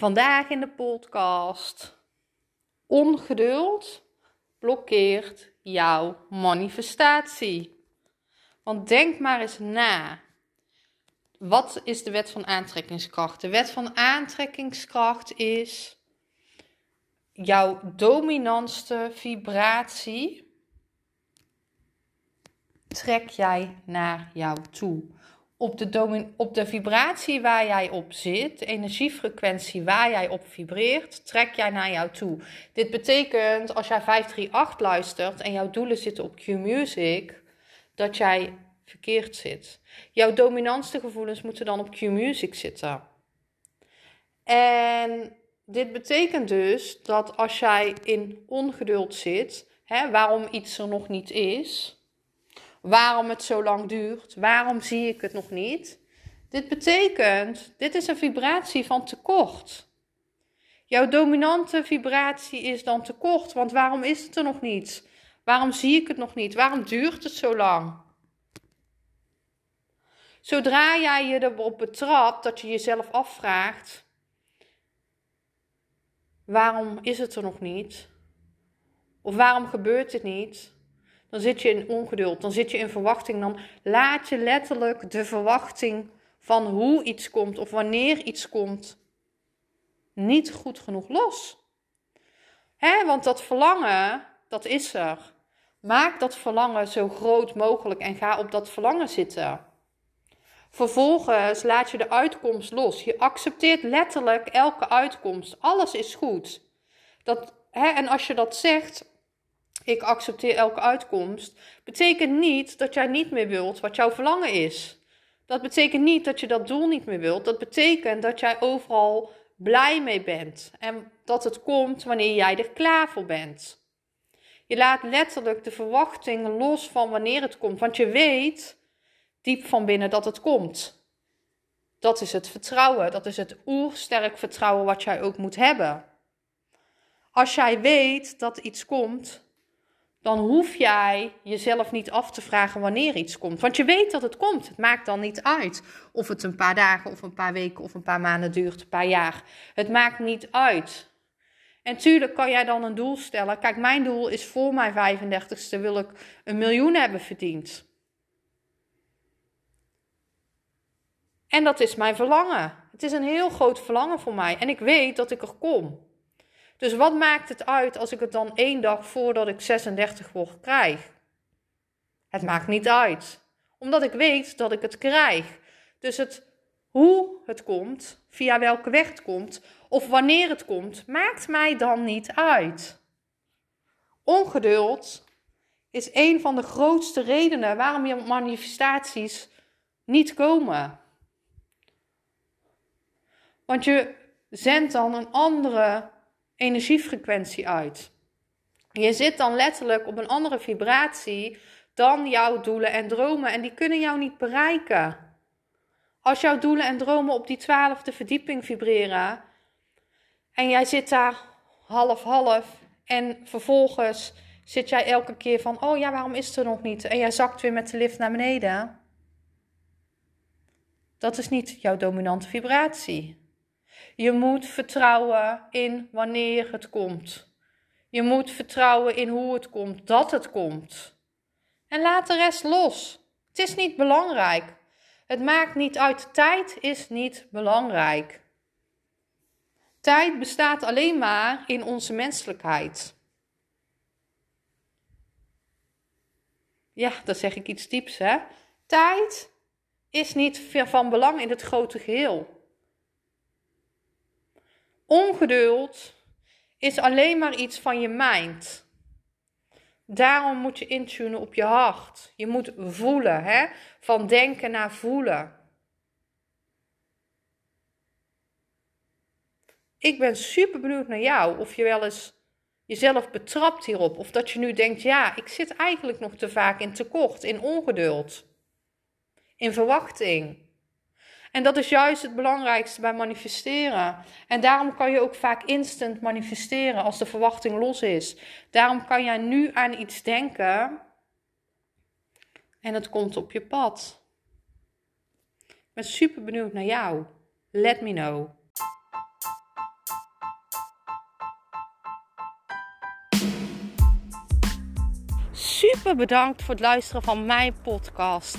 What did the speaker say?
Vandaag in de podcast. Ongeduld blokkeert jouw manifestatie. Want denk maar eens na. Wat is de wet van aantrekkingskracht? De wet van aantrekkingskracht is jouw dominantste vibratie trek jij naar jou toe. Op de, op de vibratie waar jij op zit, energiefrequentie waar jij op vibreert, trek jij naar jou toe. Dit betekent als jij 538 luistert en jouw doelen zitten op Q-Music, dat jij verkeerd zit. Jouw dominantste gevoelens moeten dan op Q-Music zitten. En dit betekent dus dat als jij in ongeduld zit, hè, waarom iets er nog niet is, waarom het zo lang duurt, waarom zie ik het nog niet. Dit betekent, dit is een vibratie van tekort. Jouw dominante vibratie is dan tekort, want waarom is het er nog niet? Waarom zie ik het nog niet? Waarom duurt het zo lang? Zodra jij je erop betrapt dat je jezelf afvraagt: waarom is het er nog niet? Of waarom gebeurt het niet? Dan zit je in ongeduld, dan zit je in verwachting. Dan laat je letterlijk de verwachting van hoe iets komt of wanneer iets komt niet goed genoeg los. Hè, want dat verlangen, dat is er. Maak dat verlangen zo groot mogelijk en ga op dat verlangen zitten. Vervolgens laat je de uitkomst los. Je accepteert letterlijk elke uitkomst. Alles is goed. Dat, hè, en als je dat zegt, ik accepteer elke uitkomst, betekent niet dat jij niet meer wilt wat jouw verlangen is. Dat betekent niet dat je dat doel niet meer wilt. Dat betekent dat jij overal blij mee bent en dat het komt wanneer jij er klaar voor bent. Je laat letterlijk de verwachting los van wanneer het komt, want je weet diep van binnen dat het komt. Dat is het vertrouwen, dat is het oersterk vertrouwen wat jij ook moet hebben. Als jij weet dat iets komt, dan hoef jij jezelf niet af te vragen wanneer iets komt. Want je weet dat het komt. Het maakt dan niet uit of het een paar dagen of een paar weken of een paar maanden duurt, een paar jaar. Het maakt niet uit. En tuurlijk kan jij dan een doel stellen. Kijk, mijn doel is voor mijn 35ste wil ik een miljoen hebben verdiend. En dat is mijn verlangen. Het is een heel groot verlangen voor mij. En ik weet dat ik er kom. Dus wat maakt het uit als ik het dan één dag voordat ik 36 word krijg? Het maakt niet uit, omdat ik weet dat ik het krijg. Dus het hoe het komt, via welke weg het komt of wanneer het komt, maakt mij dan niet uit. Ongeduld is een van de grootste redenen waarom je manifestaties niet komen. Want je zendt dan een andere energiefrequentie uit. Je zit dan letterlijk op een andere vibratie dan jouw doelen en dromen en die kunnen jou niet bereiken. Als jouw doelen en dromen op die twaalfde verdieping vibreren en jij zit daar half-half en vervolgens zit jij elke keer van, oh ja, waarom is het er nog niet? En jij zakt weer met de lift naar beneden. Dat is niet jouw dominante vibratie. Je moet vertrouwen in wanneer het komt. Je moet vertrouwen in hoe het komt, dat het komt. En laat de rest los. Het is niet belangrijk. Het maakt niet uit. Tijd is niet belangrijk. Tijd bestaat alleen maar in onze menselijkheid. Ja, dan zeg ik iets dieps, hè? Tijd is niet van belang in het grote geheel. Ongeduld is alleen maar iets van je mind. Daarom moet je intunen op je hart. Je moet voelen, hè? van denken naar voelen. Ik ben super benieuwd naar jou of je wel eens jezelf betrapt hierop. Of dat je nu denkt, ja, ik zit eigenlijk nog te vaak in tekort, in ongeduld, in verwachting. En dat is juist het belangrijkste bij manifesteren. En daarom kan je ook vaak instant manifesteren als de verwachting los is. Daarom kan jij nu aan iets denken en het komt op je pad. Ik ben super benieuwd naar jou. Let me know. Super bedankt voor het luisteren van mijn podcast.